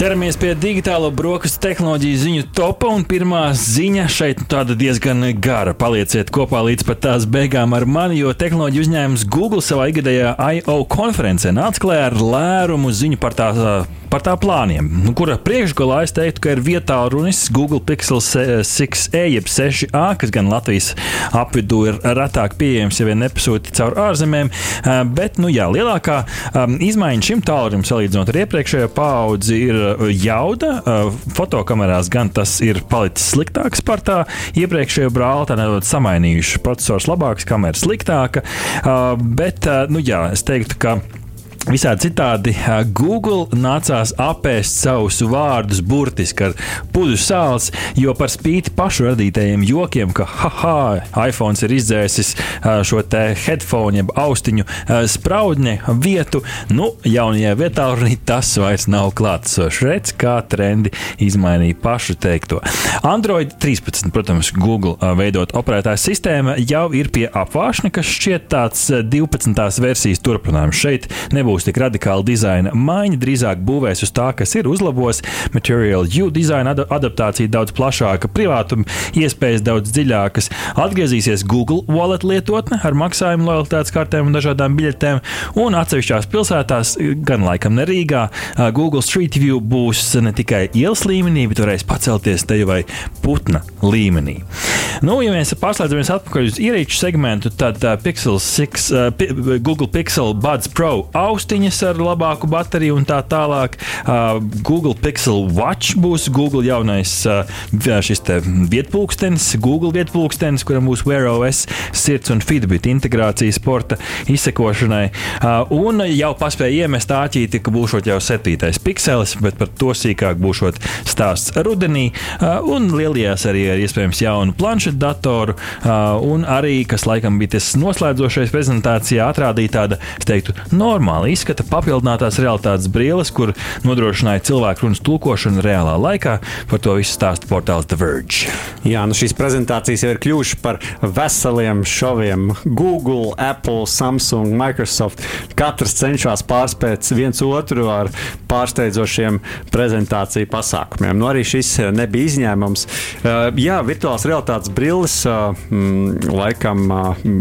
Ķeramies pie digitālo brokastu tehnoloģiju ziņu topa, un pirmā ziņa šeit tāda diezgan gara. Palieciet kopā līdz pat tās beigām ar mani, jo tehnoloģiju uzņēmums Google savā ikgadējā I.O. konferencē nāca klajā ar lērumu ziņu par tās par tā plāniem, nu, kura priekšgalā es teiktu, ka ir vietā runis Google Pixel 6e, jeb 6a, kas gan Latvijas apvidū ir retāk pieejams, ja vien nepasūti caur ārzemēm. Bet, nu jā, lielākā um, izmaiņa šim tālrunim salīdzinot ar iepriekšējo paudzi ir jauda. Fotokamerās gan tas ir palicis sliktāks par tā iepriekšējo brāli, tā nedaudz samainījuši procesors labāks, kamera sliktāka. Bet, nu jā, es teiktu, ka Visādi citādi Google nācās apēst savus vārdus burtiski ar pudu sāls, jo par spīti pašu radītajiem jokiem, ka haha, iPhone ir izdzēsis šo te headphone, jeb austiņu spraudņa vietu, nu, jaunajā vietā tas vairs nav klātsošs. Redz, kā trendi izmainīja pašu teikto. Android 13, protams, Google veidot operētāja sistēma jau ir pie apvāršņa, kas šķiet tāds 12. versijas turpinājums. Šeit nebūs nebūs tik radikāla dizaina maiņa, drīzāk būvēs uz tā, kas ir uzlabos. Material U dizaina ad adaptācija daudz plašāka, privātuma iespējas daudz dziļākas. Atgriezīsies Google Wallet lietotne ar maksājumu lojalitātes kartēm un dažādām biļetēm, un atsevišķās pilsētās, gan laikam ne Rīgā, Google Street View būs ne tikai ielas līmenī, bet varēs pacelties te vai putna līmenī. Nu, ja mēs pārslēdzamies atpakaļ uz ierīču segmentu, tad uh, Pixel 6, uh, Google Pixel Buds Pro aus austiņas ar labāku bateriju un tā tālāk. Google Pixel Watch būs Google jaunais šis vietpūkstenis, Google vietpūkstenis, kuram būs Wear OS, sirds un Fitbit integrācija sporta izsekošanai. Un jau paspēja iemest āķīti, ka būs jau septītais pikselis, bet par to sīkāk būs stāsts rudenī. Un lielajās arī ir iespējams jaunu planšetu datoru, un arī, kas laikam bija tas noslēdzošais prezentācijā, atrādīja tāda, es teiktu, normāla izskata papildinātās realitātes brilles, kur nodrošināja cilvēku runas tulkošanu reālā laikā. Par to visu stāsta portāls The Verge. Jā, nu šīs prezentācijas jau ir kļuvušas par veseliem šoviem. Google, Apple, Samsung, Microsoft. Katrs cenšas pārspēt viens otru ar pārsteidzošiem prezentāciju pasākumiem. Nu, arī šis nebija izņēmums. Uh, jā, virtuālās realitātes brilles uh, mm, laikam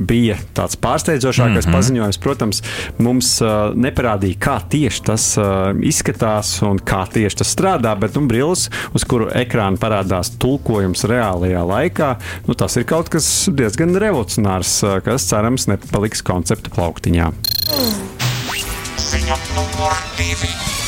bija tāds pārsteidzošākais mm -hmm. paziņojums. Protams, mums neparādīja, kā tieši tas uh, izskatās un kā tieši tas strādā, bet nu, brilles, uz kuru ekrāna parādās tulkojums reālajā laikā, nu, tas ir kaut kas diezgan revolucionārs, uh, kas cerams nepaliks koncepta plauktiņā. Ziņa numur divi.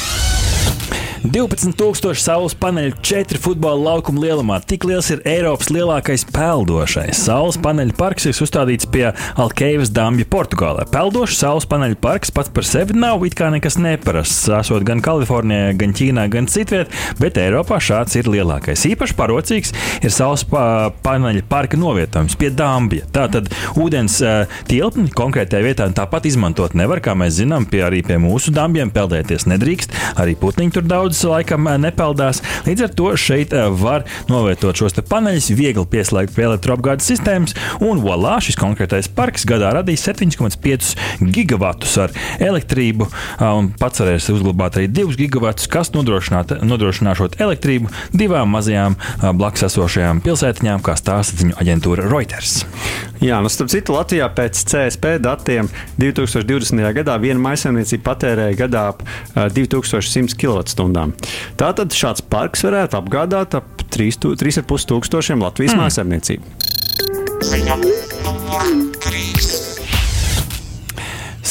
12,000 saules paneļu, 4 futbola laukuma lielumā. Tik liels ir Eiropas lielākais peldošais. Saules paneļu parks ir uzstādīts pie Alkeivas dambja Portugālē. Peldošs saules paneļu parks pats par sevi nav it kā nekas neparasts. Esot gan Kalifornijā, gan Ķīnā, gan citviet, bet Eiropā šāds ir lielākais. Īpaši parocīgs ir saules pa paneļu parka novietojums pie dambja. Tātad ūdens uh, tilpni konkrētajā vietā tāpat izmantot nevar, kā mēs zinām, pie, arī pie mūsu dambjiem peldēties nedrīkst. Arī putniņi tur daudz daudz laikam eh, nepeldās. Līdz ar to šeit eh, var novietot šos paneļus, viegli pieslēgt pie elektroapgādes sistēmas, un voilà, šis konkrētais parks gadā radīs 7,5 gigavatus ar elektrību, un pats varēs uzglabāt arī 2 gigavatus, kas nodrošināšot elektrību divām mazajām blakus esošajām pilsētiņām, kā stāsta ziņu aģentūra Reuters. Jā, nu, starp citu, Latvijā pēc CSP datiem 2020. gadā viena maisaimniecība patērēja gadā ap 2100 kWh stundām. Tātad šāds parks varētu apgādāt ap 3,5 tūkstošiem Latvijas mm. mājsaimniecību.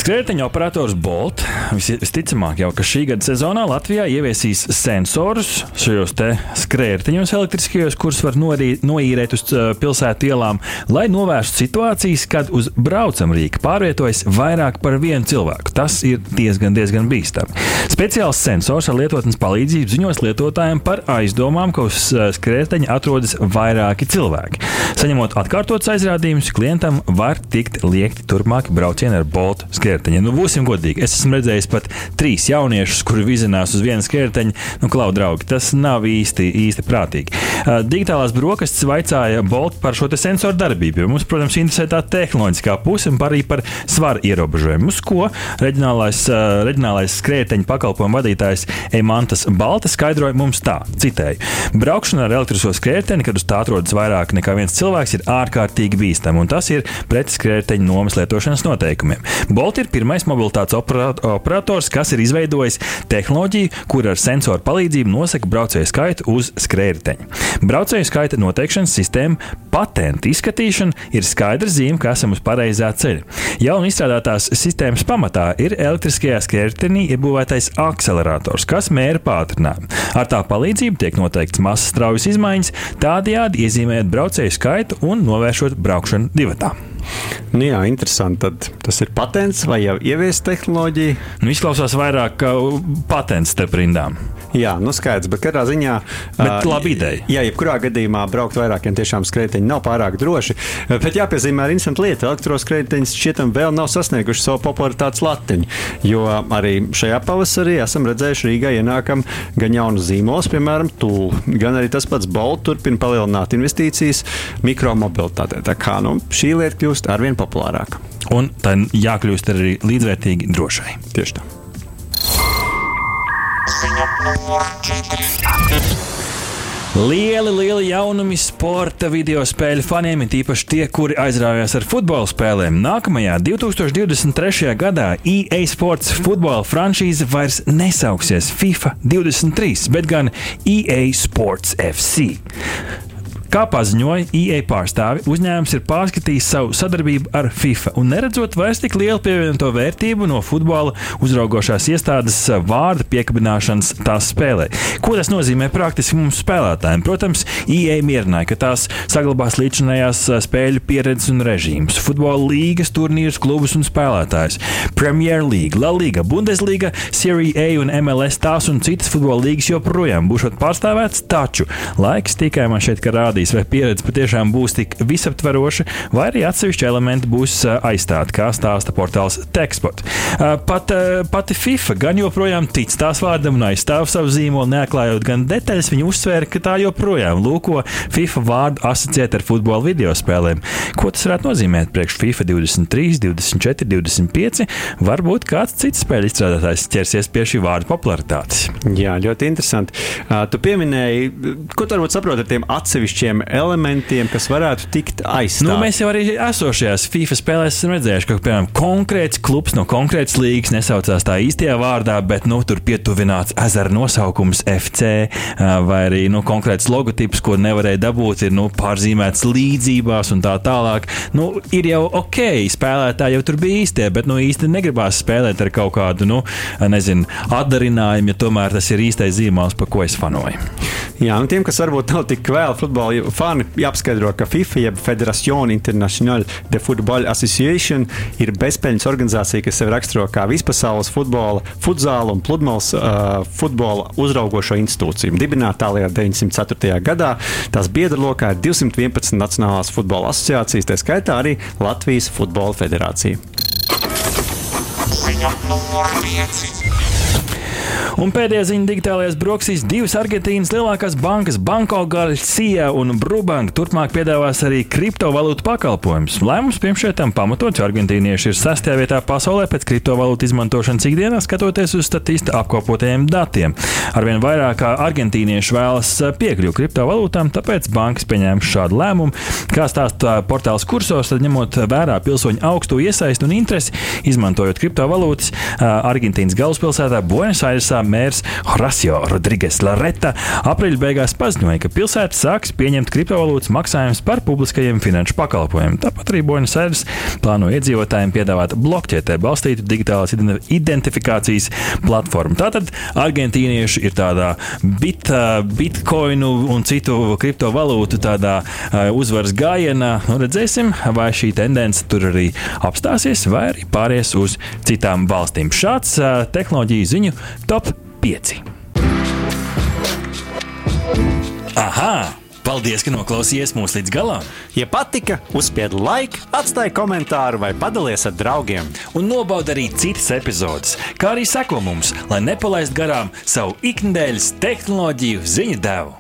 Skrējēju operators Bolt visticamāk jau, ka šī gada sezonā Latvijā ieviesīs sensorus šajos skrējējiņos elektriskajos, kurus var norīt, noīrēt uz pilsētu ielām, lai novērstu situācijas, kad uz braucamrīka pārvietojas vairāk par vienu cilvēku. Tas ir diezgan, diezgan bīstami. Speciāls sensors ar lietotnes palīdzību ziņos lietotājiem par aizdomām, ka uz skrējējiņa atrodas vairāki cilvēki. Saņemot atkārtotus aizrādījumus, klientam var tikt liekti turpmāki braucieni ar Bolt skrējēju skrējēji. Nu, būsim godīgi. Es esmu redzējis pat trīs jauniešus, kuri vizinās uz vienu skrējēju. Nu, klau, draugi, tas nav īsti, īsti prātīgi. Uh, digitālās brokastis vaicāja Bolt par šo sensoru darbību. Mums, protams, interesē tā tehnoloģiskā puse un arī par svaru ierobežojumu. Uz ko reģionālais, uh, reģionālais skrējēju pakalpojumu vadītājs Emantas Balta skaidroja mums tā, citēju: Braukšana ar elektrisko skrējēju, kad uz tā atrodas vairāk nekā viens cilvēks, ir ārkārtīgi bīstama, un tas ir pret skrējēju nomas lietošanas noteikumiem. Bolt ir pirmais mobilitātes operators, kas ir izveidojis tehnoloģiju, kur ar sensoru palīdzību nosaka braucēju skaitu uz skrējēju. Braucēju skaita noteikšanas sistēma patenta izskatīšana ir skaidra zīme, ka esam uz pareizā ceļa. Jaunu izstrādātās sistēmas pamatā ir elektriskajā skrējēji iebūvētais akcelerators, kas mēra pātrinājumu. Ar tā palīdzību tiek noteikts masas straujas izmaiņas, tādējādi iezīmējot braucēju skaitu un novēršot braukšanu divatā. Nu jā, interesanti. Tad tas ir patents vai jau ieviesta tehnoloģija? Nu, izklausās vairāk kā patents te rindām. Jā, nu skaidrs, bet katrā ziņā. Bet uh, labi ideja. Jā, jebkurā gadījumā braukt vairākiem tiešām skrejteņi nav pārāk droši. Bet jāpiezīmē arī interesanta lieta. Elektroskrejteņi šķietam vēl nav sasnieguši savu popularitātes latiņu. Jo arī šajā pavasarī esam redzējuši Rīgā ienākam gan jaunu zīmolus, piemēram, tūlu, gan arī tas pats Bolt turpina palielināt investīcijas mikromobilitātē. Tā kā nu, šī lieta kļūst arvien populārāka. Un tā jākļūst arī līdzvērtīgi drošai. Tieši tā. Lieli, lieli jaunumi sporta video spēļu faniem, ir īpaši tie, kuri aizrāvās ar futbola spēlēm. Nākamajā 2023. gadā EA Sports futbola franšīze vairs nesauksies FIFA 23, bet gan EA Sports FC. Kā paziņoja EA pārstāvi, uzņēmums ir pārskatījis savu sadarbību ar FIFA un neredzot vairs tik lielu pievienoto vērtību no futbola uzraugošās iestādes vārda piekabināšanas tās spēlē. Ko tas nozīmē praktiski mums spēlētājiem? Protams, EA mierināja, ka tās saglabās līdzinājās spēļu pieredzes un režīmus, futbola līgas, turnīrus, klubus un spēlētājus. Premier League, La Liga, Bundesliga, Serie A un MLS tās un citas futbola līgas joprojām būs pārstāvētas, taču laiks tikai man šeit rāda parādīs, vai pieredze patiešām būs tik visaptveroša, vai arī atsevišķi elementi būs aizstāti, kā stāsta portāls Tekspot. Pat, pati FIFA gan joprojām tic tās vārdam un aizstāv savu zīmolu, neatklājot gan detaļas, viņa uzsvēra, ka tā joprojām lūko FIFA vārdu asociēt ar futbola video spēlēm. Ko tas varētu nozīmēt priekš FIFA 23, 24, 25? Varbūt kāds cits spēļu izstrādātājs ķersies pie šī vārda popularitātes. Jā, ļoti interesanti. Uh, tu pieminēji, ko tu varbūt saproti ar tiem atsevišķiem tiem elementiem, kas varētu tikt aizstāti. Nu, mēs jau arī esošajās FIFA spēlēs esam redzējuši, ka piemēram konkrēts klubs no konkrētas līgas nesaucās tā īstajā vārdā, bet nu, tur pietuvināts ezera nosaukums FC vai arī nu, konkrēts logotips, ko nevarēja dabūt, ir nu, pārzīmēts līdzībās un tā tālāk. Nu, ir jau ok, spēlētāji jau tur bija īstie, bet nu, īsti negribās spēlēt ar kaut kādu nu, nezinu, atdarinājumu, ja tomēr tas ir īstais zīmols, pa ko es fanoju. Jā, un tiem, kas varbūt nav tik vēl futbola fani jāpaskaidro, ka FIFA, jeb Federacion International de Football Association, ir bezpēļņas organizācija, kas sevi raksturo kā vispasaules futbola, futzāla un pludmales uh, futbola uzraugošo institūciju. Dibināta tālāk 904. gadā. Tās biedru lokā ir 211 Nacionālās futbola asociācijas, tā skaitā arī Latvijas Futbola Federācija. Ziņa 5. Un pēdējā ziņa digitālajās brokastīs divas Argentīnas lielākās bankas, Banko Garcia un Brubank, turpmāk piedāvās arī kriptovalūtu pakalpojumus. Lēmums pirms šiem pamatots, jo argentīnieši ir sastajā vietā pasaulē pēc kriptovalūtu izmantošanas ikdienā, skatoties uz statista apkopotajiem datiem. Arvien vairāk argentīnieši vēlas piekļuvi kriptovalūtām, tāpēc bankas pieņēma šādu lēmumu. Kā stāsta portāls kursos, tad ņemot vērā pilsoņu augstu iesaistu un interesi, izmantojot kriptovalūtas, Argentīnas galvaspilsētā Buenos Airesā mērs Horacio Rodrigues Lareta aprīļa beigās paziņoja, ka pilsēta sāks pieņemt kriptovalūtas maksājumus par publiskajiem finanšu pakalpojumiem. Tāpat arī Buenos Aires plāno iedzīvotājiem piedāvāt blokķietē balstītu digitālās identifikācijas platformu. Tātad argentīnieši ir tādā bit, bitkoinu un citu kriptovalūtu tādā uzvaras gājienā. Nu, redzēsim, vai šī tendence tur arī apstāsies, vai arī pāries uz citām valstīm. Šāds tehnoloģiju ziņu top 5. Aha! Paldies, ka noklausījāties mūsu līdz galam! Ja patika, uzspiediet laiku, atstājiet komentāru vai padalieties ar draugiem. Un nobaudiet arī citas epizodes, kā arī sekot mums, lai nepalaistu garām savu ikdienas tehnoloģiju ziņu devumu.